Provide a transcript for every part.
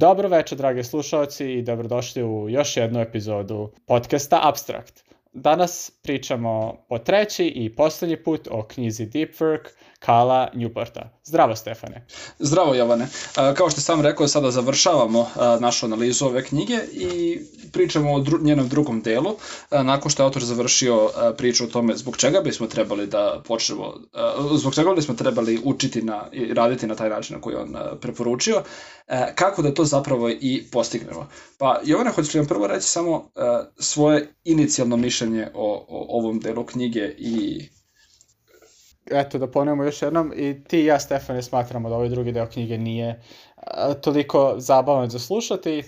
Dobro večer, dragi slušalci, i dobrodošli u još jednu epizodu podcasta Abstract. Danas pričamo po treći i poslednji put o knjizi Deep Work Kala Newporta. Zdravo Stefane. Zdravo Jovane. Kao što sam rekao, sada završavamo našu analizu ove knjige i pričamo o dru njenom drugom delu, nakon što je autor završio priču o tome zbog čega bismo trebali da počnemo, zbog čega bismo trebali učiti na, i raditi na taj način na koji on preporučio, kako da to zapravo i postignemo. Pa Jovane, hoćeš li vam prvo reći samo svoje inicijalno mišljenje o, o ovom delu knjige i eto da ponovimo još jednom, i ti i ja Stefane smatramo da ovaj drugi deo knjige nije toliko zabavan za slušati.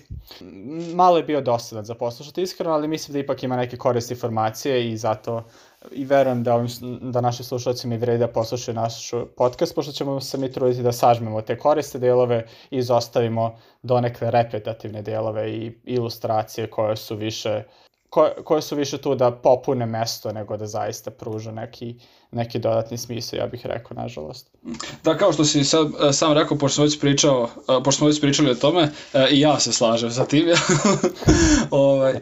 Malo je bio dosadan za poslušati iskreno, ali mislim da ipak ima neke koriste informacije i zato i verujem da, ovim, da naši slušalci mi vredi da poslušaju naš podcast, pošto ćemo se mi truditi da sažmemo te koriste delove i izostavimo donekle repetativne delove i ilustracije koje su više koje, koje su više tu da popune mesto nego da zaista pruža neki, neki dodatni smisao, ja bih rekao, nažalost. Da, kao što si sad, e, sam rekao, pošto smo već, pričao, e, pošto smo već pričali o tome, e, i ja se slažem sa tim. ovaj,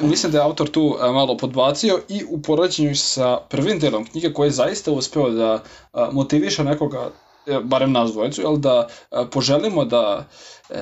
mislim da je autor tu malo podbacio i u poređenju sa prvim delom knjige koji je zaista uspeo da motiviše nekoga barem nas dvojicu, jel, da poželimo da e,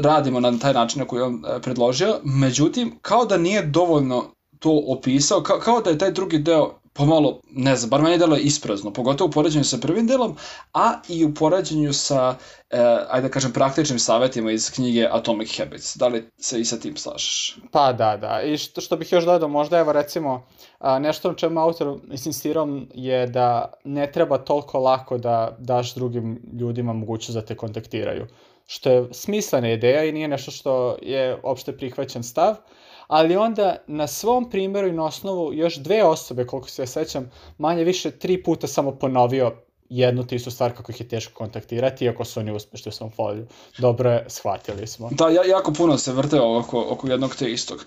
radimo na taj način na koji on predložio, međutim, kao da nije dovoljno to opisao, kao, kao da je taj drugi deo pomalo, ne znam, bar meni delo je isprazno, pogotovo u poređenju sa prvim delom, a i u poređenju sa, e, ajde da kažem, praktičnim savetima iz knjige Atomic Habits. Da li se i sa tim slažeš? Pa da, da. I što, što bih još dodao, možda evo recimo, a, nešto na čemu autor insistirao je da ne treba toliko lako da daš drugim ljudima mogućnost da te kontaktiraju. Što je smislena ideja i nije nešto što je opšte prihvaćen stav, ali onda na svom primjeru i na osnovu još dve osobe, koliko se ja sećam, manje više tri puta samo ponovio jednu te istu stvar kako ih je teško kontaktirati, iako su oni uspešni u svom foliju. Dobro je, shvatili smo. Da, ja, jako puno se vrte oko, oko jednog te istog.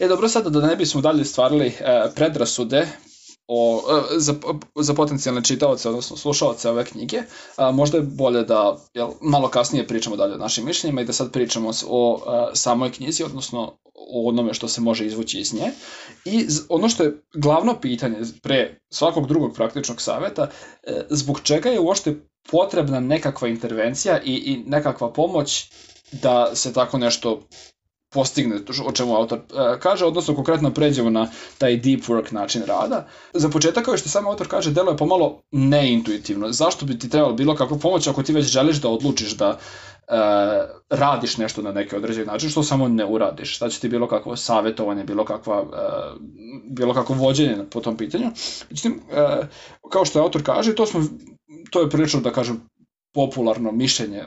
E, dobro, sada da ne bismo dalje stvarili e, predrasude, o, e, za, za potencijalne čitaoce, odnosno slušaoce ove knjige, a, možda je bolje da jel, malo kasnije pričamo dalje o našim mišljenjima i da sad pričamo o a, samoj knjizi, odnosno o onome što se može izvući iz nje. I ono što je glavno pitanje pre svakog drugog praktičnog saveta, e, zbog čega je uopšte potrebna nekakva intervencija i, i nekakva pomoć da se tako nešto postigne, o čemu autor e, kaže, odnosno konkretno pređemo na taj deep work način rada. Za početak, kao što sam autor kaže, delo je pomalo neintuitivno. Zašto bi ti trebalo bilo kakvu pomoć ako ti već želiš da odlučiš da e, radiš nešto na neki određen način, što samo ne uradiš. Šta će ti bilo kakvo savjetovanje, bilo, kakva, e, bilo kakvo vođenje po tom pitanju. Međutim, e, kao što autor kaže, to, smo, to je prilično, da kažem, popularno mišljenje,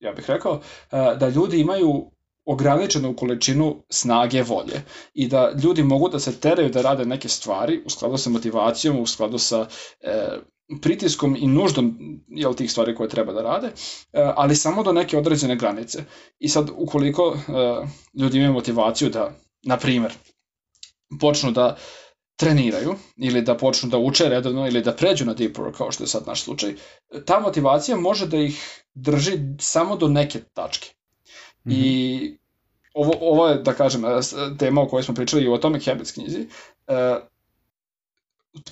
ja bih rekao, e, da ljudi imaju ograničenu količinu snage volje i da ljudi mogu da se teraju da rade neke stvari u skladu sa motivacijom, u skladu sa e, pritiskom i nuždom jel, tih stvari koje treba da rade, e, ali samo do neke određene granice. I sad, ukoliko e, ljudi imaju motivaciju da, na primer, počnu da treniraju ili da počnu da uče redovno ili da pređu na deep work kao što je sad naš slučaj, ta motivacija može da ih drži samo do neke tačke. Mm -hmm. I ovo, ovo je, da kažem, tema o kojoj smo pričali i o Atomic Habits knjizi, e,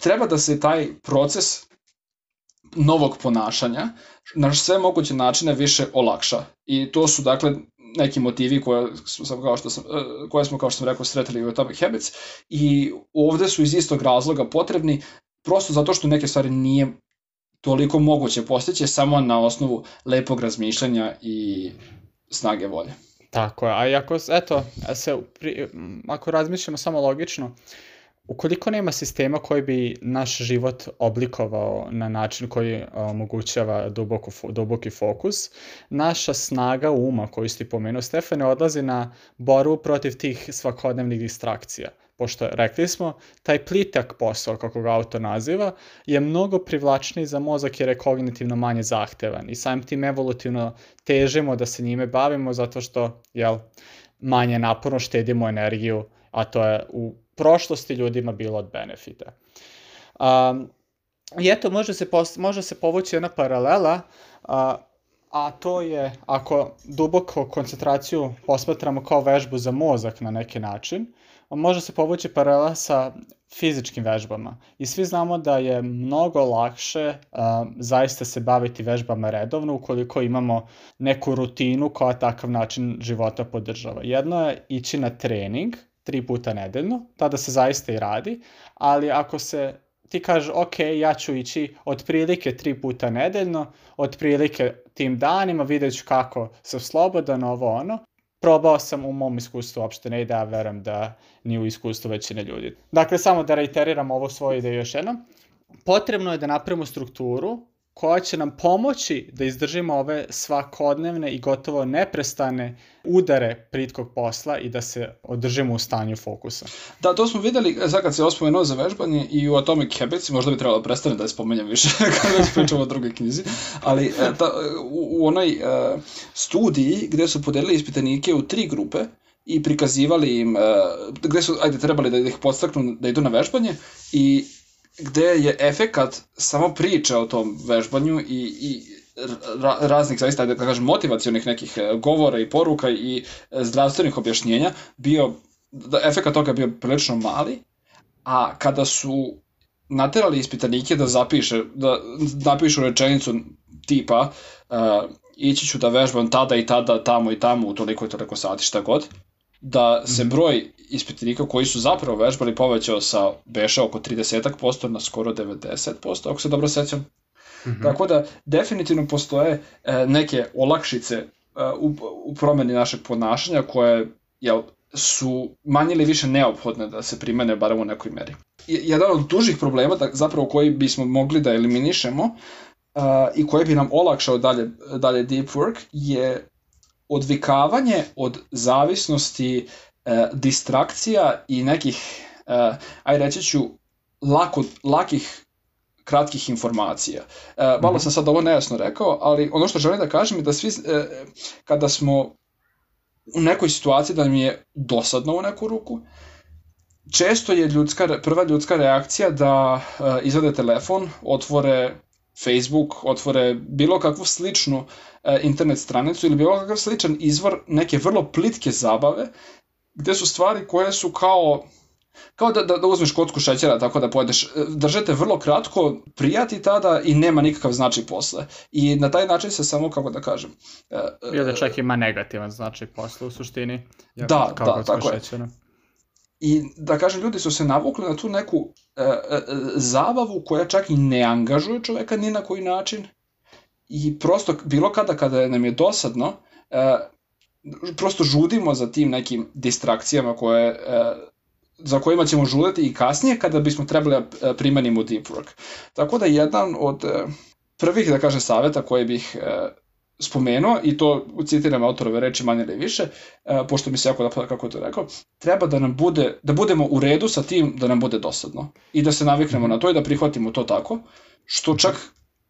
treba da se taj proces novog ponašanja na sve moguće načine više olakša. I to su, dakle, neki motivi koje smo, kao što sam, e, koje smo, kao što sam rekao, sretali u Atomic Habits i ovde su iz istog razloga potrebni prosto zato što neke stvari nije toliko moguće postići samo na osnovu lepog razmišljanja i snage volje. Tako je, a ako, eto, se, pri, ako razmišljamo samo logično, ukoliko nema sistema koji bi naš život oblikovao na način koji omogućava duboku, duboki fokus, naša snaga uma koju ste pomenuo, Stefane, odlazi na borbu protiv tih svakodnevnih distrakcija pošto rekli smo, taj plitak posao, kako ga auto naziva, je mnogo privlačniji za mozak jer je kognitivno manje zahtevan i samim tim evolutivno težimo da se njime bavimo zato što, jel, manje naporno štedimo energiju, a to je u prošlosti ljudima bilo od benefita. Um, I eto, može se, može se povući jedna paralela, a, a to je ako duboko koncentraciju posmatramo kao vežbu za mozak na neki način, može se povući paralela sa fizičkim vežbama. I svi znamo da je mnogo lakše uh, zaista se baviti vežbama redovno ukoliko imamo neku rutinu koja takav način života podržava. Jedno je ići na trening tri puta nedeljno, tada se zaista i radi, ali ako se ti kažeš, ok, ja ću ići otprilike tri puta nedeljno, otprilike tim danima, vidjet ću kako sam slobodan, ovo ono, probao sam u mom iskustvu uopšte ne ide, a verujem da ni u iskustvu većine ljudi. Dakle, samo da reiteriram ovo svoje ideje još jednom. Potrebno je da napravimo strukturu koja će nam pomoći da izdržimo ove svakodnevne i gotovo neprestane udare pritkog posla i da se održimo u stanju fokusa. Da, to smo videli, sad kad se ospomenuo za vežbanje i u Atomic Habits, možda bi trebalo da prestane da je spomenjam više kada se pričamo o drugoj knjizi, ali e, ta, u, u onoj uh, studiji gde su podelili ispitanike u tri grupe, i prikazivali im, uh, gde su, ajde, trebali da ih podstaknu da idu na vežbanje i gde je efekat samo priče o tom vežbanju i, i ra, raznih, zaista, da kažem, motivacionih nekih e, govora i poruka i e, zdravstvenih objašnjenja bio, da efekat toga bio prilično mali, a kada su naterali ispitanike da zapiše, da napišu rečenicu tipa uh, ići ću da vežbam tada i tada, tamo i tamo, u toliko i toliko sati, šta god, da se mhm. broj ispitanika koji su zapravo vežbali povećao sa beša oko 30% na skoro 90%, ako se dobro sećam. Mm -hmm. Tako da definitivno postoje e, neke olakšice e, u, u promeni našeg ponašanja koje jel, su manje ili više neophodne da se primene barem u nekoj meri. Jedan od dužih problema da, zapravo koji bismo mogli da eliminišemo uh, i koji bi nam olakšao dalje, dalje deep work je odvikavanje od zavisnosti, e, distrakcija i nekih, e, aj reći ću, lako, lakih kratkih informacija. E, malo mhm. sam sad ovo nejasno rekao, ali ono što želim da kažem je da svi, e, kada smo u nekoj situaciji da nam je dosadno u neku ruku, često je ljudska, prva ljudska reakcija da e, izvade telefon, otvore Facebook, otvore bilo kakvu sličnu e, internet stranicu ili bilo kakav sličan izvor neke vrlo plitke zabave, gde su stvari koje su kao kao da, da, da uzmeš kocku šećera tako da pojedeš, e, držete vrlo kratko, prijati tada i nema nikakav značaj posle. I na taj način se samo, kako da kažem... E, e, Ili da čak ima negativan značaj posle u suštini. Da, da, tako šećera. je. I da kažem, ljudi su se navukli na tu neku e, e, zabavu koja čak i ne angažuje čoveka ni na koji način i prosto bilo kada kada nam je dosadno, e, prosto žudimo za tim nekim distrakcijama koje e, za kojima ćemo žudeti i kasnije kada bismo trebali da primenimo deep work. Tako da jedan od e, prvih, da kažem, saveta koje bih e, spomenuo, i to citiram autorove reči manje ili više, uh, pošto mi se jako da kako to rekao, treba da nam bude, da budemo u redu sa tim da nam bude dosadno. I da se naviknemo na to i da prihvatimo to tako, što čak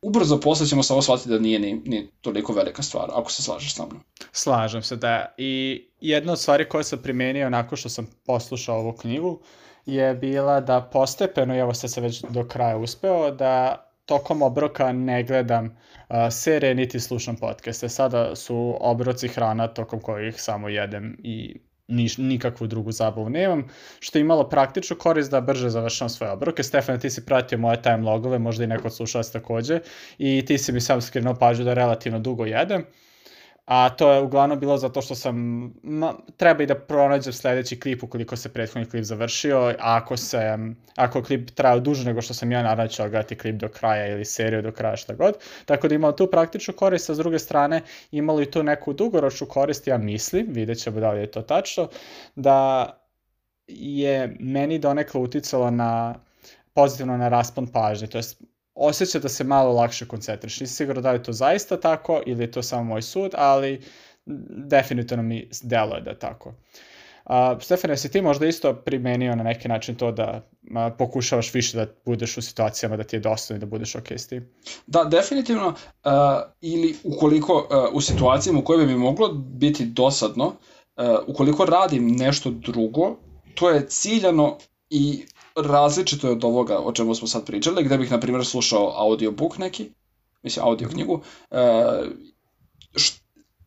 ubrzo posle ćemo samo shvatiti da nije ni, ni toliko velika stvar, ako se slažeš sa mnom. Slažem se, da. I jedna od stvari koje sam primenio nakon što sam poslušao ovu knjigu je bila da postepeno, i evo sad se već do kraja uspeo, da tokom obroka ne gledam uh, serije niti slušam podcaste. Sada su obroci hrana tokom kojih samo jedem i niš, nikakvu drugu zabavu nemam, što je imalo praktičnu korist da brže završam svoje obroke. Stefan, ti si pratio moje time logove, možda i neko slušalac takođe, i ti si mi sam skrenuo pažu da relativno dugo jedem. Uh, a to je uglavnom bilo zato što sam, ma, treba i da pronađem sledeći klip ukoliko se prethodni klip završio, a ako se, ako klip trajao duže nego što sam ja, naravno ću gledati klip do kraja ili seriju do kraja šta god, tako da imalo tu praktičnu korist, a s druge strane imalo i tu neku dugoročnu korist, ja mislim, vidjet ćemo da li je to tačno, da je meni donekle uticalo na pozitivno na raspon pažnje, to jest osjeća da se malo lakše koncentriš. Nisi sigurno da li je to zaista tako ili je to samo moj sud, ali definitivno mi deluje da je tako. Uh, Stefane, jesi ti možda isto primenio na neki način to da uh, pokušavaš više da budeš u situacijama da ti je dosta i da budeš ok s tim? Da, definitivno. Uh, ili ukoliko uh, u situacijama u kojoj bi moglo biti dosadno, uh, ukoliko radim nešto drugo, to je ciljano i različito je od ovoga o čemu smo sad pričali, gde bih, na primjer, slušao audiobook neki, mislim, audio knjigu, e,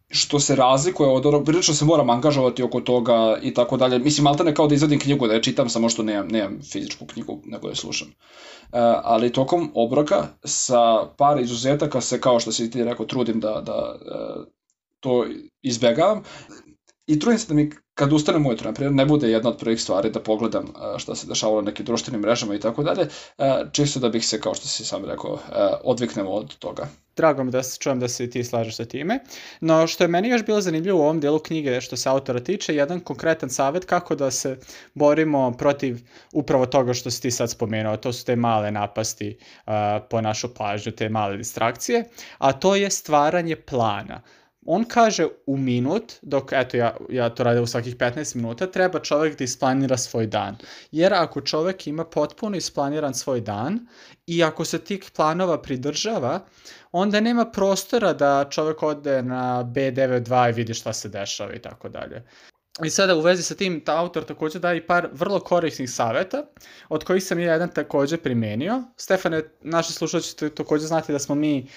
što se razlikuje od onog, prilično se moram angažovati oko toga i tako dalje. Mislim, malte ne kao da izvadim knjigu, da je čitam, samo što nemam, nemam fizičku knjigu, nego je slušam. Uh, ali tokom obroka sa par izuzetaka se, kao što si ti rekao, trudim da, da uh, to izbegavam. I trudim se da mi kad ustanem ujutro, na primjer, ne bude jedna od prvih stvari da pogledam šta se dešavalo na nekim društvenim mrežama i tako dalje, čisto da bih se, kao što si sam rekao, odviknemo od toga. Drago mi da se čujem da se ti slažeš sa time. No, što je meni još bilo zanimljivo u ovom delu knjige što se autora tiče, jedan konkretan savet kako da se borimo protiv upravo toga što si ti sad spomenuo, to su te male napasti uh, po našu pažnju, te male distrakcije, a to je stvaranje plana on kaže u minut, dok eto ja, ja to radim u svakih 15 minuta, treba čovek da isplanira svoj dan. Jer ako čovek ima potpuno isplaniran svoj dan i ako se tih planova pridržava, onda nema prostora da čovek ode na B92 i vidi šta se dešava i tako dalje. I sada u vezi sa tim, ta autor takođe daje i par vrlo korisnih saveta, od kojih sam ja jedan takođe primenio. Stefane, naši slušalci takođe znati da smo mi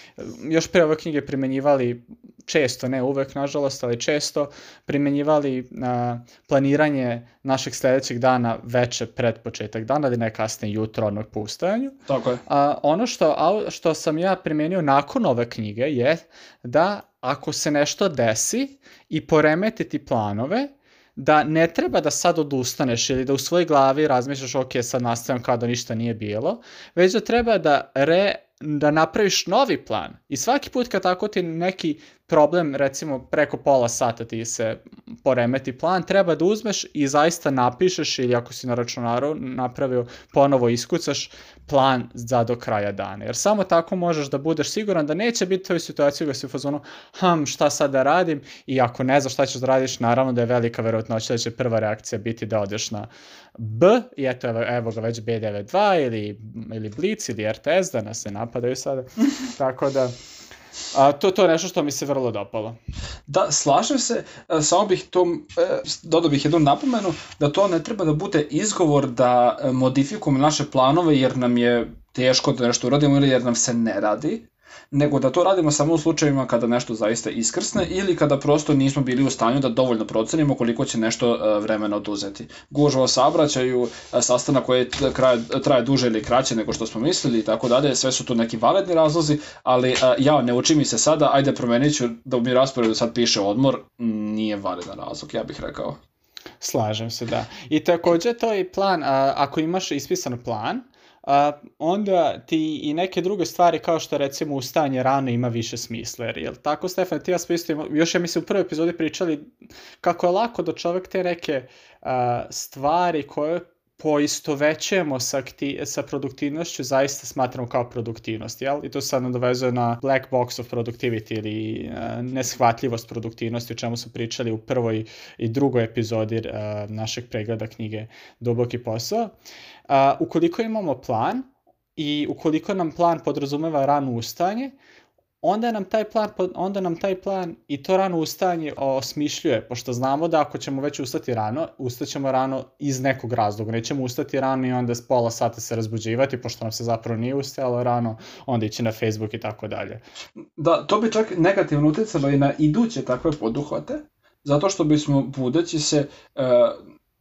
još pre ove knjige primenjivali često, ne uvek nažalost, ali često primenjivali a, planiranje našeg sledećeg dana veče pred početak dana ili ne kasnije jutro odmah po ustajanju. Tako je. A, ono što, a, što sam ja primenio nakon ove knjige je da ako se nešto desi i poremeti ti planove, da ne treba da sad odustaneš ili da u svojoj glavi razmišljaš ok, sad nastavljam kao da ništa nije bilo, već da treba da re da napraviš novi plan. I svaki put kad tako ti neki problem, recimo preko pola sata ti se poremeti plan, treba da uzmeš i zaista napišeš ili ako si na računaru napravio, ponovo iskucaš plan za do kraja dana. Jer samo tako možeš da budeš siguran da neće biti toj situaciji da si u fazonu hm, šta sad da radim i ako ne znaš šta ćeš da radiš, naravno da je velika verovatnoća da će prva reakcija biti da odeš na B i eto evo, evo ga već B92 ili, ili Blitz ili RTS da nas se napadaju sada. Tako da A, to, to je nešto što mi se vrlo dopalo. Da, slažem se, e, samo bih to, e, dodao bih jednu napomenu, da to ne treba da bude izgovor da e, modifikujemo naše planove jer nam je teško da nešto uradimo ili jer nam se ne radi, nego da to radimo samo u slučajevima kada nešto zaista iskrsne ili kada prosto nismo bili u stanju da dovoljno procenimo koliko će nešto e, vremena oduzeti. Gužva saobraćaju, e, sastanak koji traje, traje duže ili kraće nego što smo mislili i tako dalje, sve su to neki validni razlozi, ali e, ja ne uči mi se sada, ajde promenit ću da mi rasporedu sad piše odmor, nije validan razlog, ja bih rekao. Slažem se, da. I takođe to je plan, a, ako imaš ispisan plan, a, onda ti i neke druge stvari kao što recimo ustajanje rano ima više smisla. Jer, jel tako, Stefan, ti ja smo isto, još ja mislim u prvoj epizodi pričali kako je lako da čovek te neke a, stvari koje poistovećujemo sa, akti, sa produktivnošću zaista smatramo kao produktivnost, jel? I to sad nadovezuje na black box of productivity ili uh, neshvatljivost produktivnosti o čemu su pričali u prvoj i drugoj epizodi uh, našeg pregleda knjige Duboki posao. Uh, ukoliko imamo plan i ukoliko nam plan podrazumeva rano ustaanje, onda nam taj plan, onda nam taj plan i to rano ustajanje osmišljuje, pošto znamo da ako ćemo već ustati rano, ustaćemo rano iz nekog razloga. Nećemo ustati rano i onda s pola sata se razbuđivati, pošto nam se zapravo nije ustajalo rano, onda ići na Facebook i tako dalje. Da, to bi čak negativno uticalo i na iduće takve poduhvate, zato što bismo budeći se uh,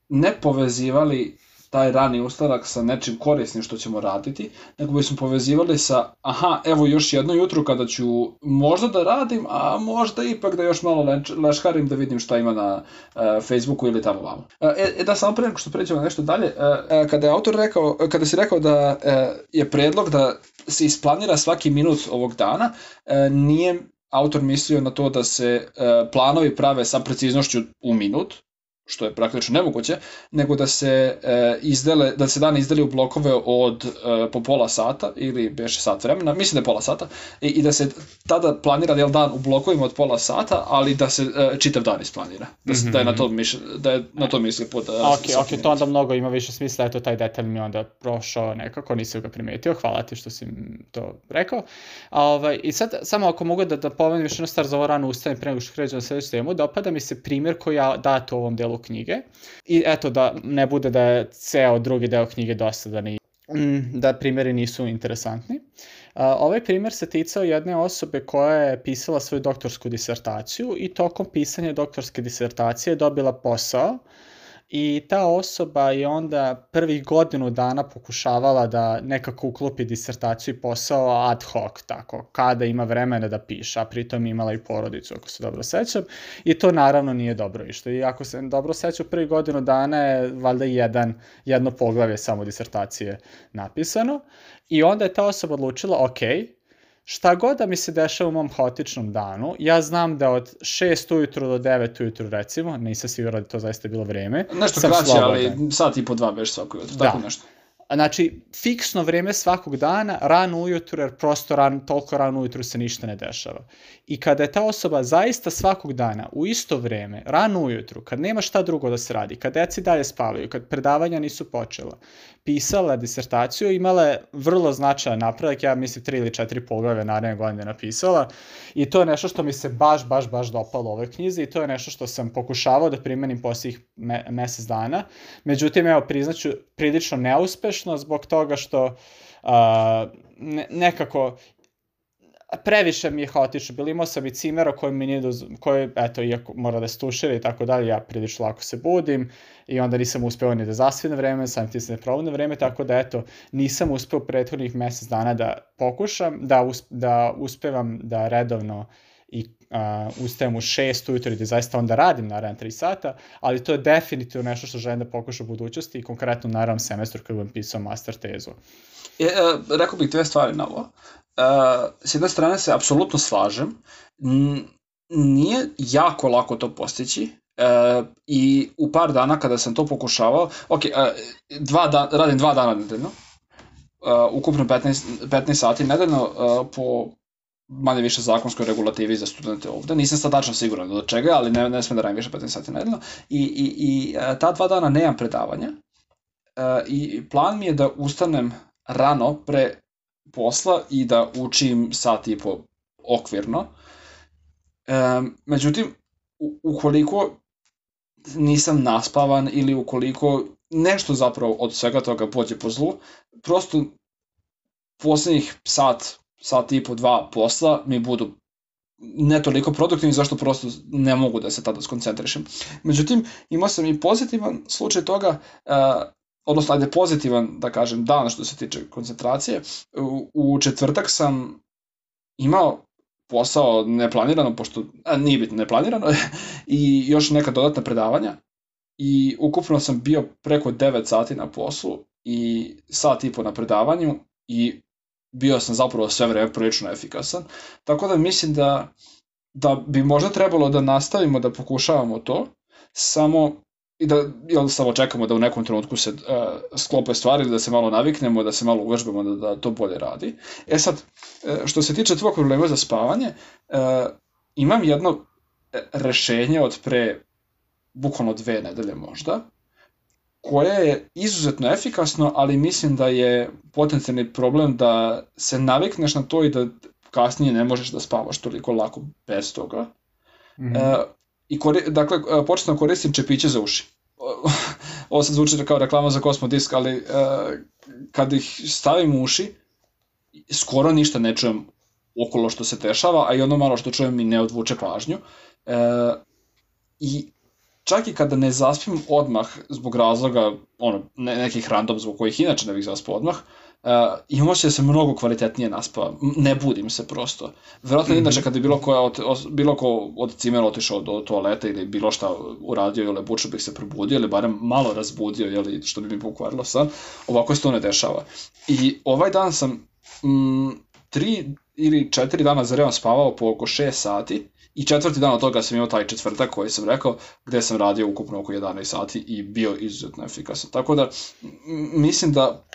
ne povezivali taj rani ustanak sa nečim korisnim što ćemo raditi, nego bismo povezivali sa, aha, evo još jedno jutro kada ću možda da radim, a možda ipak da još malo leškarim da vidim šta ima na uh, Facebooku ili tamo vamo. E, e da, samo pre nego što pređemo na nešto dalje, uh, kada je autor rekao, kada si rekao da uh, je predlog da se isplanira svaki minut ovog dana, uh, nije autor mislio na to da se uh, planovi prave sa preciznošću u minut, što je praktično nemoguće, nego da se e, izdele, da se dane izdeli u blokove od e, po pola sata ili beše sat vremena, mislim da je pola sata, i, i da se tada planira jel dan u blokovima od pola sata, ali da se e, čitav dan isplanira. Da, se, mm -hmm. da je na to mišlj, da je na to misli pod e, Ok, ok, to onda mnogo ima više smisla, eto taj detalj mi onda prošao nekako, nisam ga primetio, hvala ti što si to rekao. A, ovaj, I sad, samo ako mogu da, da pomenem još jednu stvar za ovo rano ustane pre nego što kređem na sledeću temu, dopada mi se primjer koji ja dato u ovom delu knjige. I eto, da ne bude da je ceo drugi deo knjige dosadan i mm, da primjeri nisu interesantni. ovaj primjer se ticao jedne osobe koja je pisala svoju doktorsku disertaciju i tokom pisanja doktorske disertacije dobila posao i ta osoba je onda prvih godinu dana pokušavala da nekako uklopi disertaciju i posao ad hoc, tako, kada ima vremena da piše, a pritom imala i porodicu, ako se dobro sećam, i to naravno nije dobro išlo. I ako se dobro sećam, prvih godinu dana je valjda jedan, jedno poglavlje samo disertacije napisano, i onda je ta osoba odlučila, ok, šta god da mi se dešava u mom haotičnom danu, ja znam da od 6 ujutru do 9 ujutru recimo, nisam siguran da to zaista bilo vreme. Nešto kraće, ali sat i po dva već svako jutro, da. tako nešto. Znači, fiksno vreme svakog dana, rano ujutru, jer prosto ran, toliko rano ujutru se ništa ne dešava. I kada je ta osoba zaista svakog dana, u isto vreme, rano ujutru, kad nema šta drugo da se radi, kad deci dalje spavaju, kad predavanja nisu počela, pisala disertaciju, imala je vrlo značajan napredak, ja mislim tri ili četiri poglave naredne godine napisala i to je nešto što mi se baš, baš, baš dopalo u ovoj knjizi i to je nešto što sam pokušavao da primenim posljednjih me, mesec dana. Međutim, evo, priznaću, prilično neuspešno zbog toga što uh, ne, nekako previše mi je haotično. Bilo imao sam i cimera koji mi nije, doz... koji, eto, iako mora da stušira i tako dalje, ja prilično lako se budim i onda nisam uspeo ni da zaspim na vreme, sam ti se ne probu na vreme, tako da, eto, nisam uspeo prethodnih mesec dana da pokušam, da, us, da uspevam da redovno i uh, ustajem u 6 ujutro i da zaista onda radim naravno 3 sata, ali to je definitivno nešto što želim da pokušam u budućnosti i konkretno naravno semestru kad budem pisao master tezu. E, uh, rekao bih dve stvari na ovo. Uh, s jedne strane se apsolutno slažem, nije jako lako to postići, uh, i u par dana kada sam to pokušavao, ok, uh, dva da, radim dva dana nedeljno, uh, ukupno 15, 15 sati nedeljno uh, po manje više zakonskoj regulativi za studente ovde. Nisam sad tačno siguran do čega, ali ne, ne smem da radim više 15 sati nedeljno. I, i, i ta dva dana nemam predavanja. Uh, I plan mi je da ustanem rano pre posla i da učim sat i po okvirno. E, međutim, ukoliko nisam naspavan ili ukoliko nešto zapravo od svega toga pođe po zlu, prosto poslednjih sat, sat i po dva posla mi budu ne toliko produktivni zašto prosto ne mogu da se tada skoncentrišem. Međutim, imao sam i pozitivan slučaj toga, odnosno ajde pozitivan, da kažem, dan što se tiče koncentracije. U, u četvrtak sam imao posao neplanirano, pošto a, nije bitno neplanirano, i još neka dodatna predavanja. I ukupno sam bio preko 9 sati na poslu i sat i po na predavanju i bio sam zapravo sve vreme prilično efikasan. Tako da mislim da, da bi možda trebalo da nastavimo da pokušavamo to, samo i da jel, samo čekamo da u nekom trenutku se uh, sklope stvari, da se malo naviknemo, da se malo uvežbamo da, da to bolje radi. E sad, uh, što se tiče tvojeg problema za spavanje, uh, imam jedno rešenje od pre bukvalno dve nedelje možda, koje je izuzetno efikasno, ali mislim da je potencijalni problem da se navikneš na to i da kasnije ne možeš da spavaš toliko lako bez toga. Mm -hmm. uh, I kori, dakle, e, početno koristim čepiće za uši. Ovo sad zvuči kao reklama za Cosmodisk, ali uh, kad ih stavim u uši, skoro ništa ne čujem okolo što se dešava, a i ono malo što čujem mi ne odvuče pažnju. Uh, I čak i kada ne zaspim odmah zbog razloga, ono, ne, nekih random zbog kojih inače ne bih zaspao odmah, uh, imam osjećaj da se mnogo kvalitetnije naspava. Ne budim se prosto. Verovatno mm -hmm. inače kada je bilo, koja od, bilo ko od cimera otišao do toaleta ili bilo šta uradio ili bučo bih se probudio ili barem malo razbudio, jeli, što bi mi pokvarilo san, ovako se to ne dešava. I ovaj dan sam mm, tri ili četiri dana za redom spavao po oko 6 sati i četvrti dan od toga sam imao taj četvrtak koji sam rekao gde sam radio ukupno oko 11 sati i bio izuzetno efikasan. Tako da mislim da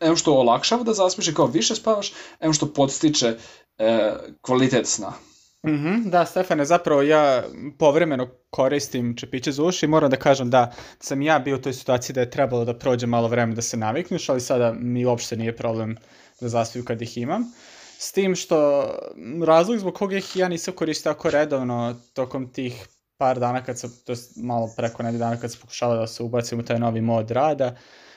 em što olakšava da zaspiš i kao više spavaš, em što podstiče e, kvalitet sna. Mm -hmm, da, Stefane, zapravo ja povremeno koristim čepiće za uši i moram da kažem da sam ja bio u toj situaciji da je trebalo da prođe malo vremena da se navikneš, ali sada mi uopšte nije problem da zaspiju kad ih imam. S tim što razlog zbog koga ih ja nisam koristio tako redovno tokom tih par dana kad sam, to malo preko nedelje dana kad sam pokušala da se ubacim u taj novi mod rada,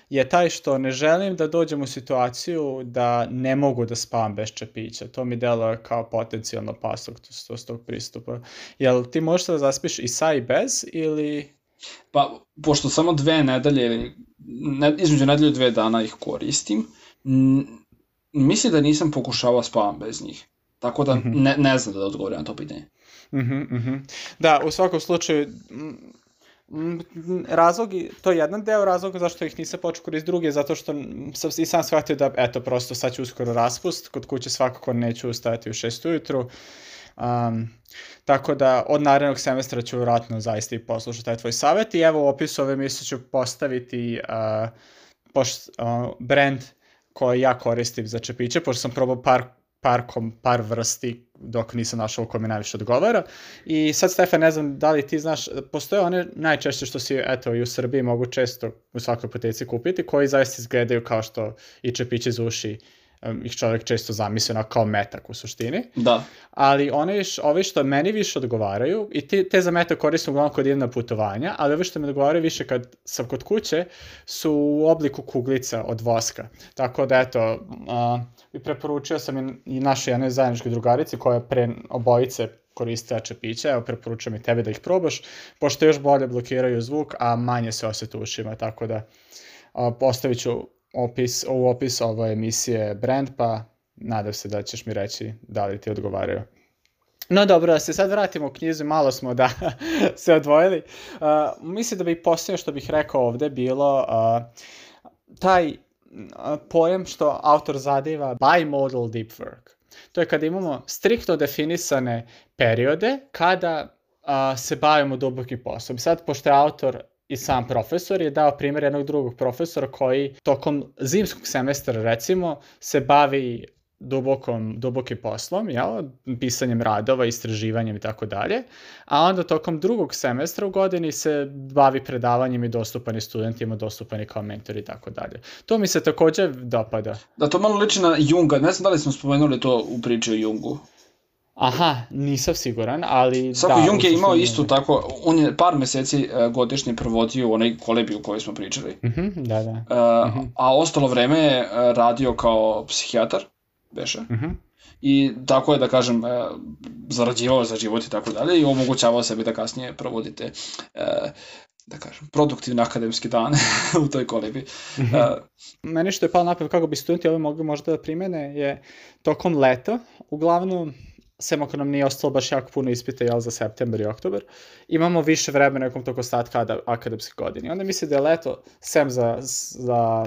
je taj što ne želim da dođem u situaciju da ne mogu da spavam bez čepića. To mi deluje kao potencijalno pasog s tog pristupa. Jel ti možeš da zaspiš i sa i bez ili... Pa, pošto samo dve nedelje, ne, između nedelju dve dana ih koristim, mislim da nisam pokušavao spavam bez njih. Tako da mhm. ne, ne znam da odgovorim na to pitanje. Mm -hmm, mm -hmm. Da, u svakom slučaju, razlog, to je jedan deo razloga zašto ih nisam počeo koristiti, drugi je zato što sam i sam shvatio da, eto, prosto sad ću uskoro raspust, kod kuće svakako neću ustajati u 6 ujutru, um, tako da od narednog semestra ću vratno zaista i poslušati taj tvoj savjet i evo u opisu ove misle ću postaviti uh, poš, uh, brand koji ja koristim za čepiće, pošto sam probao par par, kom, par vrsti dok nisam našao ko mi najviše odgovara. I sad, Stefan, ne znam da li ti znaš, postoje one najčešće što si, eto, i u Srbiji mogu često u svakoj apoteci kupiti, koji zaista izgledaju kao što i čepići za uši ih čovjek često zamisli kao metak u suštini. Da. Ali one, ovi što meni više odgovaraju, i te, te za metak koristim uglavnom kod idem na putovanja, ali ovi što mi odgovaraju više kad sam kod kuće, su u obliku kuglica od voska. Tako da, eto, uh, i preporučio sam i, našoj jednoj zajedničkoj drugarici koja pre obojice koriste čepiće, evo preporučujem i tebi da ih probaš, pošto još bolje blokiraju zvuk, a manje se osjeti ušima, tako da uh, postavit ću opis, u opis ove emisije brand, pa nadam se da ćeš mi reći da li ti odgovaraju. No dobro, da se sad vratimo u knjizu, malo smo da se odvojili. Uh, mislim da bi posljedno što bih rekao ovde bilo uh, taj uh, pojam što autor zadiva bimodal deep work. To je kada imamo striktno definisane periode kada uh, se bavimo dubokim poslom. Sad, pošto je autor i sam profesor je dao primjer jednog drugog profesora koji tokom zimskog semestra recimo se bavi dubokom, dubokim poslom, jel? pisanjem radova, istraživanjem i tako dalje, a onda tokom drugog semestra u godini se bavi predavanjem i dostupani studentima, dostupani kao mentor i tako dalje. To mi se takođe dopada. Da, to malo liči na Junga, ne znam da li smo spomenuli to u priči o Jungu. Aha, nisam siguran, ali... Svako da, Jung je imao isto tako, on je par meseci uh, godišnje provodio u onaj kolebi u kojoj smo pričali. Uh mhm, -huh, da, da. Uh, uh -huh. A ostalo vreme je uh, radio kao psihijatar, beše. Uh mhm. -huh. I tako je, da kažem, uh, zarađivao za život i tako dalje i omogućavao sebi da kasnije provodite uh, da kažem, produktivne akademske dane u toj kolebi. Uh, Meni što je palo napad kako bi studenti ovo mogli možda da primene je tokom leta, uglavnom sem ako nam nije ostalo baš jako puno ispita jel, za september i oktober, imamo više vremena nekom tog ostatka akademske godine. Onda misli da je leto, sem za, za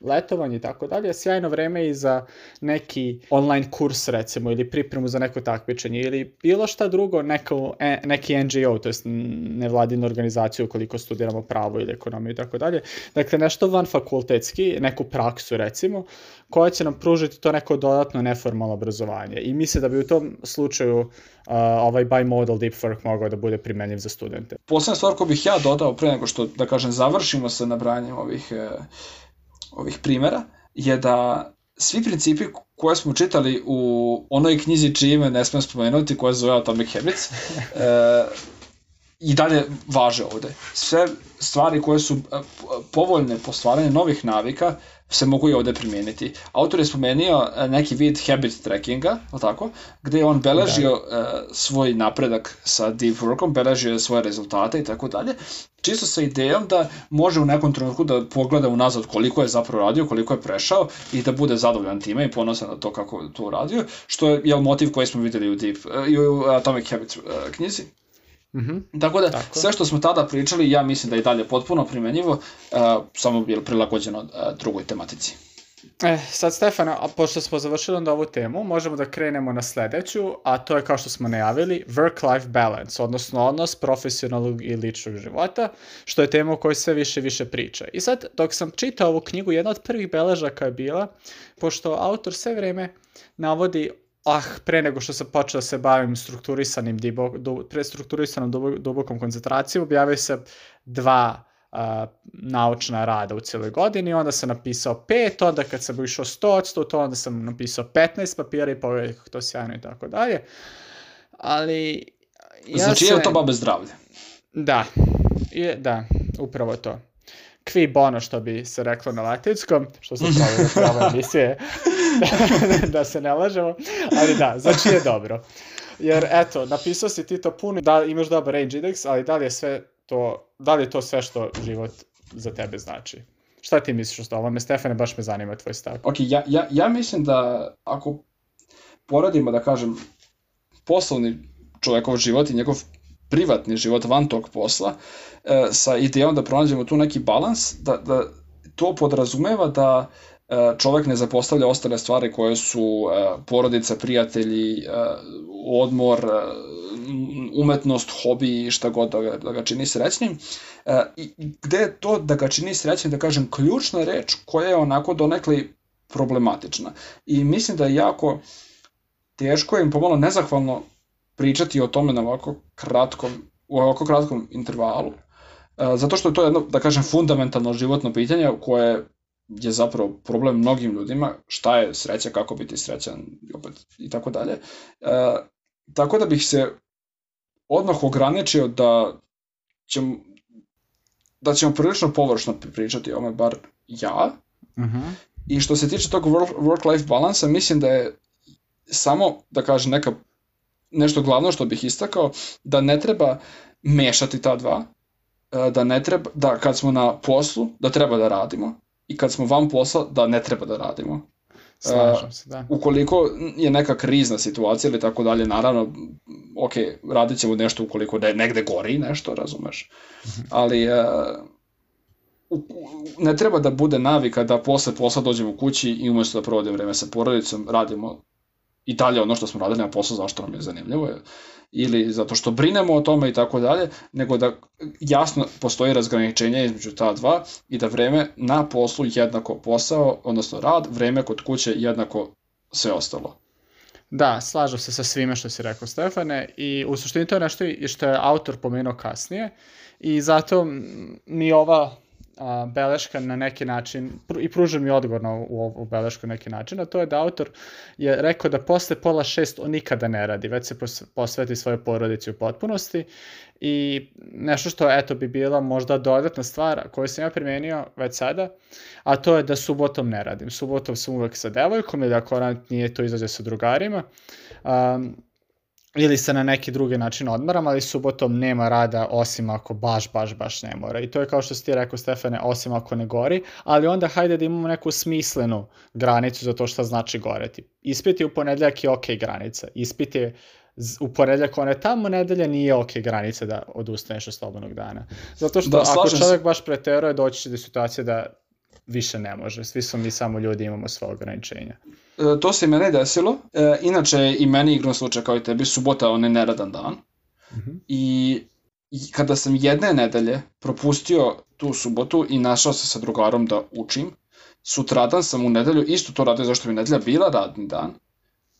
letovanje i tako dalje, sjajno vreme i za neki online kurs recimo ili pripremu za neko takmičenje ili bilo šta drugo, neko, e, neki NGO, to jest nevladinu organizaciju ukoliko studiramo pravo ili ekonomiju i tako dalje. Dakle, nešto van fakultetski, neku praksu recimo, koja će nam pružiti to neko dodatno neformalno obrazovanje. I misle da bi u tom slučaju uh, ovaj bimodal deep work mogao da bude primenjiv za studente. Posledna stvar koju bih ja dodao pre nego što, da kažem, završimo sa nabranjem ovih, uh, ovih primera, je da svi principi koje smo čitali u onoj knjizi čije ime ne smem spomenuti, koja se zove Atomic Habits, uh, i dalje važe ovde. Sve stvari koje su povoljne po stvaranju novih navika se mogu i ovde primijeniti. Autor je spomenio e, neki vid habit trackinga, tako, gde je on beležio da. uh, svoj napredak sa deep workom, beležio svoje rezultate i tako dalje, čisto sa idejom da može u nekom trenutku da pogleda unazad koliko je zapravo radio, koliko je prešao i da bude zadovoljan time i ponosan na to kako to uradio, što je, je motiv koji smo videli u, deep, uh, u Atomic Habits uh, knjizi. Mm -hmm. Tako da, Tako. sve što smo tada pričali, ja mislim da je dalje potpuno primenjivo, uh, samo bilo prilagođeno uh, drugoj tematici. E, sad Stefano, a pošto smo završili onda ovu temu, možemo da krenemo na sledeću, a to je kao što smo najavili, work-life balance, odnosno odnos profesionalnog i ličnog života, što je tema o kojoj sve više i više priča. I sad, dok sam čitao ovu knjigu, jedna od prvih beležaka je bila, pošto autor sve vreme navodi ah, pre nego što sam počeo da se bavim strukturisanim, dibo, du, pre strukturisanom dubok, dubokom koncentracijom, objavio se dva uh, naučna rada u cijeloj godini, onda sam napisao pet, onda kad sam išao 100 to onda sam napisao 15 papira i pogledaj kako to sjajno i tako dalje. Ali... Ja znači se... je to babe zdravlje? Da, je, da, upravo to qui bono, što bi se reklo na latinskom, što se pravi pravo emisije, da se ne lažemo, ali da, znači je dobro. Jer, eto, napisao si ti to puno, da imaš dobar range index, ali da li je sve to, da li je to sve što život za tebe znači? Šta ti misliš o ovome? Stefane, baš me zanima tvoj stav. Ok, ja, ja, ja mislim da ako poradimo, da kažem, poslovni čovekov život i njegov privatni život van tog posla, e, sa idejom da pronađemo tu neki balans, da, da to podrazumeva da e, čovek ne zapostavlja ostale stvari koje su e, porodica, prijatelji, e, odmor, umetnost, hobi i šta god da ga, da ga čini srećnim. I gde je to da ga čini srećnim, da kažem, ključna reč koja je onako donekli problematična. I mislim da je jako teško im pomalo nezahvalno pričati o tome na ovako kratkom, u ovako kratkom intervalu. E, zato što je to jedno, da kažem, fundamentalno životno pitanje koje je zapravo problem mnogim ljudima, šta je sreća, kako biti srećan opet, i tako dalje. E, tako da bih se odmah ograničio da ćemo, da ćemo prilično površno pričati o ome, bar ja. Uh mhm. -huh. I što se tiče tog work-life balansa, mislim da je samo, da kažem, neka, nešto glavno što bih istakao, da ne treba mešati ta dva, e, da ne treba, da kad smo na poslu, da treba da radimo, i kad smo van posla, da ne treba da radimo. Slažem se, da. Ukoliko je neka krizna situacija ili tako dalje, naravno, ok, radit ćemo nešto ukoliko da je negde gori nešto, razumeš. Mhm. Ali uh, ne treba da bude navika da posle posla dođemo kući i umesto da provodimo vreme sa porodicom, radimo i dalje ono što smo radili na poslu, zašto nam je zanimljivo, ili zato što brinemo o tome i tako dalje, nego da jasno postoji razgraničenje između ta dva i da vreme na poslu jednako posao, odnosno rad, vreme kod kuće jednako sve ostalo. Da, slažem se sa svime što si rekao Stefane i u suštini to je nešto što je autor pomenuo kasnije i zato mi ova a, beleška na neki način, pr i pruža mi odgovor na ovu belešku na neki način, a to je da autor je rekao da posle pola šest on nikada ne radi, već se posveti svoje porodici u potpunosti i nešto što eto bi bila možda dodatna stvar koju sam ja primenio već sada, a to je da subotom ne radim. Subotom sam uvek sa devojkom ili ako ona nije to izađe sa drugarima. Um, ili se na neki drugi način odmaram, ali subotom nema rada osim ako baš, baš, baš ne mora. I to je kao što si ti rekao, Stefane, osim ako ne gori, ali onda hajde da imamo neku smislenu granicu za to šta znači goreti. Ispit je u ponedljak je ok granica. Ispit je u ponedljak one tamo nedelje nije ok granica da odustaneš od slobodnog dana. Zato što da, ako čovjek baš preteruje, doći će do situacije da više ne može. Svi smo mi samo ljudi, imamo svoje ograničenja. E, to se i mene desilo. E, inače, i meni igrom slučaj kao i tebi, subota on je neradan dan. Mm -hmm. I, I kada sam jedne nedelje propustio tu subotu i našao se sa drugarom da učim, sutradan sam u nedelju isto to radio zašto bi nedelja bila radni dan.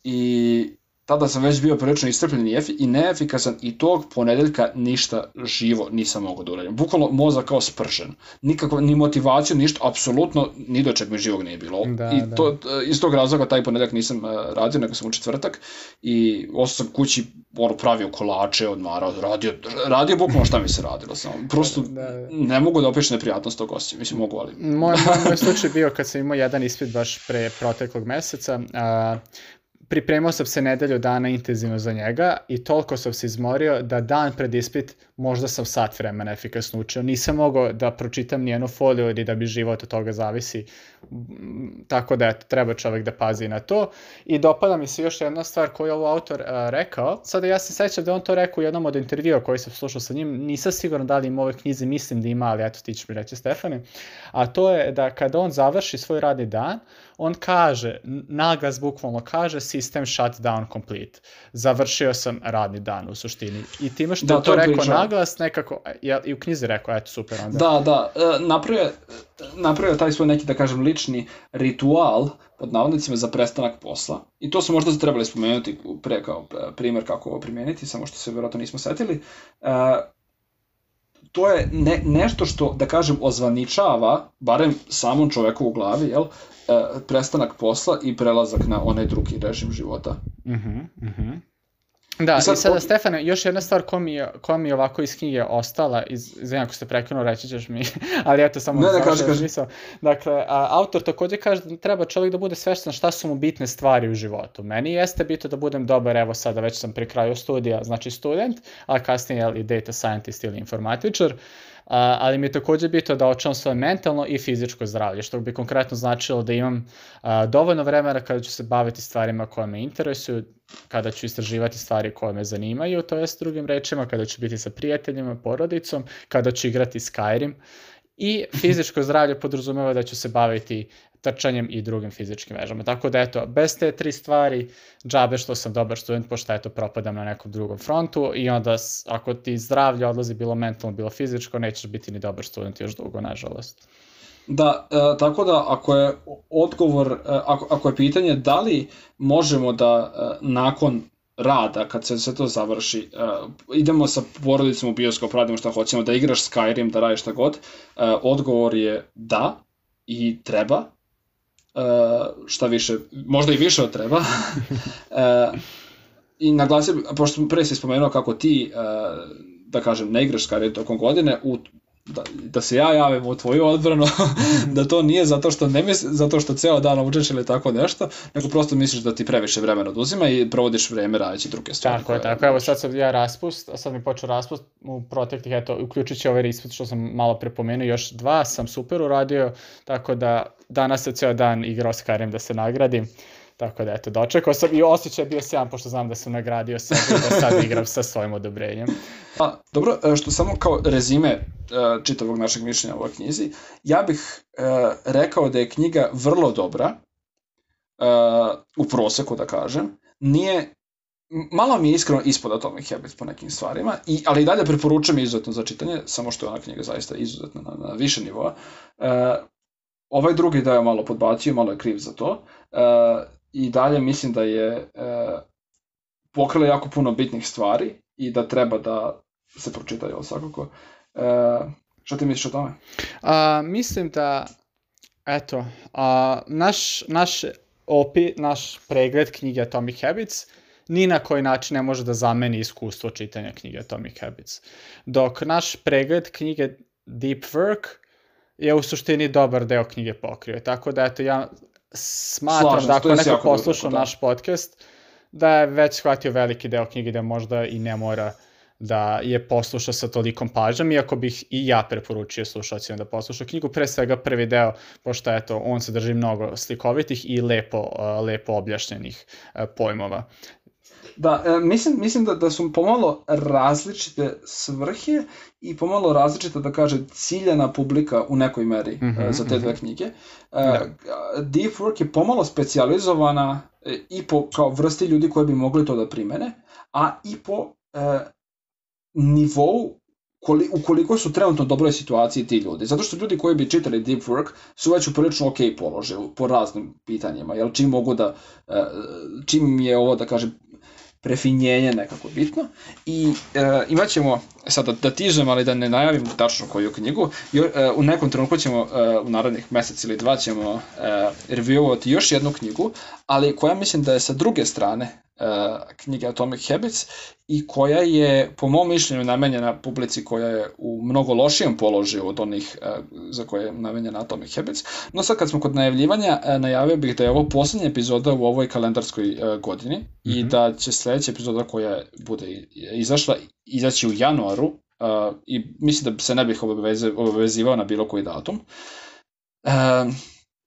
I tada sam već bio prilično istrpljen i, neefikasan i tog ponedeljka ništa živo nisam mogao da uradim. Bukvalno mozak kao spršen. Nikakva, ni motivaciju, ništa, apsolutno ni do čeg mi živog nije bilo. Da, I da. to, iz tog razloga taj ponedeljak nisam uh, radio, nego sam u četvrtak i ostao sam kući ono, pravio kolače, odmarao, radio, radio bukvalno šta mi se radilo. Samo. Prosto da, da. ne mogu da opišem neprijatnost tog osjeća, mislim mogu, ali... Moj, moj slučaj bio kad sam imao jedan ispit baš pre proteklog meseca, a, pripremao sam se nedelju dana intenzivno za njega i toliko sam se izmorio da dan pred ispit možda sam sat vremena efikasno učio. Nisam mogao da pročitam nijenu foliju ili da bi život od toga zavisi. Tako da eto, treba čovek da pazi na to. I dopada mi se još jedna stvar koju je ovo autor uh, rekao. Sada ja se sećam da on to rekao u jednom od intervjua koji sam slušao sa njim. Nisam siguran da li ima ove knjize, mislim da ima, ali eto ti ćeš mi reći Stefane. A to je da kada on završi svoj radni dan, on kaže, naglas bukvalno kaže system shutdown complete. Završio sam radni dan u suštini. I time što da, to, to rekao priča. naglas, nekako, ja, i u knjizi rekao, eto super onda. Da, da, e, napravio, napravio taj svoj neki, da kažem, lični ritual, pod navodnicima, za prestanak posla. I to su možda trebali spomenuti pre kao e, primer kako ovo primijeniti, samo što se vjerojatno nismo setili. Uh, to je ne, nešto što, da kažem, ozvaničava, barem samom čoveku u glavi, jel, e, prestanak posla i prelazak na onaj drugi režim života. Mhm, uh mhm. -huh, uh -huh. Da, i, sad, i sada, po... Stefane, još jedna stvar koja mi, je, koja mi je ovako iz knjige ostala, iz, izvijem ako ste prekinuo, reći ćeš mi, ali eto, samo ne, ne, kaži, kaži. Misao. Dakle, a, autor takođe kaže da treba čovjek da bude sveštan šta su mu bitne stvari u životu. Meni jeste bitno da budem dobar, evo sada već sam pri kraju studija, znači student, a kasnije i data scientist ili informatičar, a, ali mi je takođe bitno da očuvam svoje mentalno i fizičko zdravlje, što bi konkretno značilo da imam a, dovoljno vremena kada ću se baviti stvarima koje me interesuju, kada ću istraživati stvari koje me zanimaju, to jest drugim rečima, kada ću biti sa prijateljima, porodicom, kada ću igrati Skyrim, I fizičko zdravlje podrazumeva da ću se baviti trčanjem i drugim fizičkim vežama. Tako da eto, bez te tri stvari, džabe što sam dobar student, pošto eto propadam na nekom drugom frontu i onda ako ti zdravlje odlazi bilo mentalno, bilo fizičko, nećeš biti ni dobar student još dugo, nažalost. Da, e, tako da ako je odgovor, e, ako, ako je pitanje da li možemo da e, nakon rada, kad se sve to završi, uh, idemo sa porodicom u bioskop, radimo šta hoćemo, da igraš Skyrim, da radiš šta god, uh, odgovor je da i treba, uh, šta više, možda i više od treba. uh, I naglasio, pošto pre si spomenuo kako ti, uh, da kažem, ne igraš Skyrim tokom godine, u da, da se ja javim u tvoju odbranu, da to nije zato što ne misli, zato što ceo dan učeš ili tako nešto, nego prosto misliš da ti previše vremena oduzima i provodiš vreme radeći druge stvari. Tako je, tako. Evo sad sam ja raspust, a sad mi počeo raspust u proteklih, eto, uključujući ovaj ispit što sam malo prepomenuo, još dva sam super uradio, tako da danas se ceo dan igrao Skyrim da se nagradim. Tako da, eto, dočekao sam i osjećaj bio sjajan, pošto znam da sam nagradio i da sad igram sa svojim odobrenjem. A, dobro, e, što samo kao rezime e, čitavog našeg mišljenja o ovoj knjizi, ja bih e, rekao da je knjiga vrlo dobra, u proseku da kažem, nije malo mi je iskreno ispod Atomic Habits po nekim stvarima, i, ali i dalje preporučujem izuzetno za čitanje, samo što je ona knjiga zaista izuzetna na, na više nivoa. Ovaj drugi da je malo podbacio, malo je kriv za to. E, i dalje mislim da je e, pokrila jako puno bitnih stvari i da treba da se pročitaju ovo svakako. E, šta ti misliš o tome? A, mislim da, eto, a, naš, naš opi, naš pregled knjige Atomic Habits ni na koji način ne može da zameni iskustvo čitanja knjige Atomic Habits. Dok naš pregled knjige Deep Work je u suštini dobar deo knjige pokrio. Tako da, eto, ja smatram Slažem, da ako neko posluša da. naš podcast, da je već shvatio veliki deo knjige da možda i ne mora da je posluša sa tolikom pažnjom, iako bih i ja preporučio slušalcima da posluša knjigu, pre svega prvi deo, pošto eto, on se drži mnogo slikovitih i lepo, lepo objašnjenih pojmova. Da, e, mislim, mislim da, da su pomalo različite svrhe i pomalo različita, da kaže, ciljena publika u nekoj meri mm -hmm, za te dve mhm. knjige. E, da. Deep Work je pomalo specializovana e, i po kao vrsti ljudi koji bi mogli to da primene, a i po e, nivou koli, ukoliko su trenutno dobroj situaciji ti ljudi. Zato što ljudi koji bi čitali Deep Work su već u prilično ok položaju po raznim pitanjima. Jel, čim mogu da, čim je ovo, da kažem, prefinjenje nekako bitno. I e, imat ćemo, sad da, da tižem, ali da ne najavim tačno koju knjigu, jo, e, u nekom trenutku ćemo e, u narednih mesec ili dva ćemo e, reviewovati još jednu knjigu, ali koja mislim da je sa druge strane knjige Atomic Habits i koja je, po mom mišljenju, namenjena publici koja je u mnogo lošijem položaju od onih uh, za koje je namenjena Atomic Habits. No sad kad smo kod najavljivanja, uh, najavio bih da je ovo poslednja epizoda u ovoj kalendarskoj godini mm -hmm. i mhm. da će sledeća epizoda koja bude izašla izaći u januaru i mislim da se ne bih obavezivao na bilo koji datum. Uh,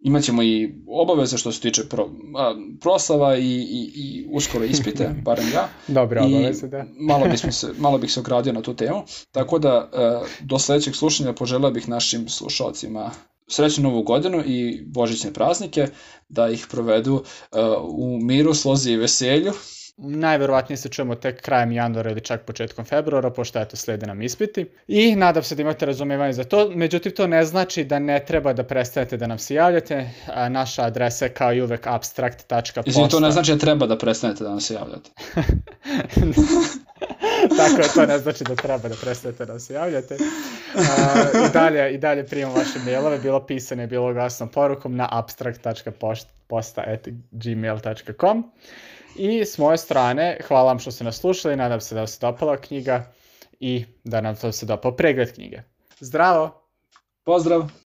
Imaćemo i obaveze što se tiče pro, a, proslava i, i, i uskoro ispite, barem ja. Dobre obaveze, da. malo, bismo se, malo bih se ogradio na tu temu. Tako da, a, do sledećeg slušanja poželeo bih našim slušalcima srećnu novu godinu i božićne praznike, da ih provedu a, u miru, slozi i veselju Najverovatnije se čujemo tek krajem januara ili čak početkom februara, pošto eto slede nam ispiti. I nadam se da imate razumevanje za to, međutim to ne znači da ne treba da prestanete da nam se javljate. Naša adresa je kao i uvek abstract.posta. Izvim, to ne znači da treba da prestanete da nam se javljate. Tako je, to ne znači da treba da prestanete da se javljate. Uh, i, dalje, I dalje primam vaše mailove, bilo pisane, bilo glasnom porukom na abstract.posta.gmail.com I s moje strane, hvala vam što ste nas slušali, nadam se da vam se dopala knjiga i da nam to se dopao pregled knjige. Zdravo! Pozdrav!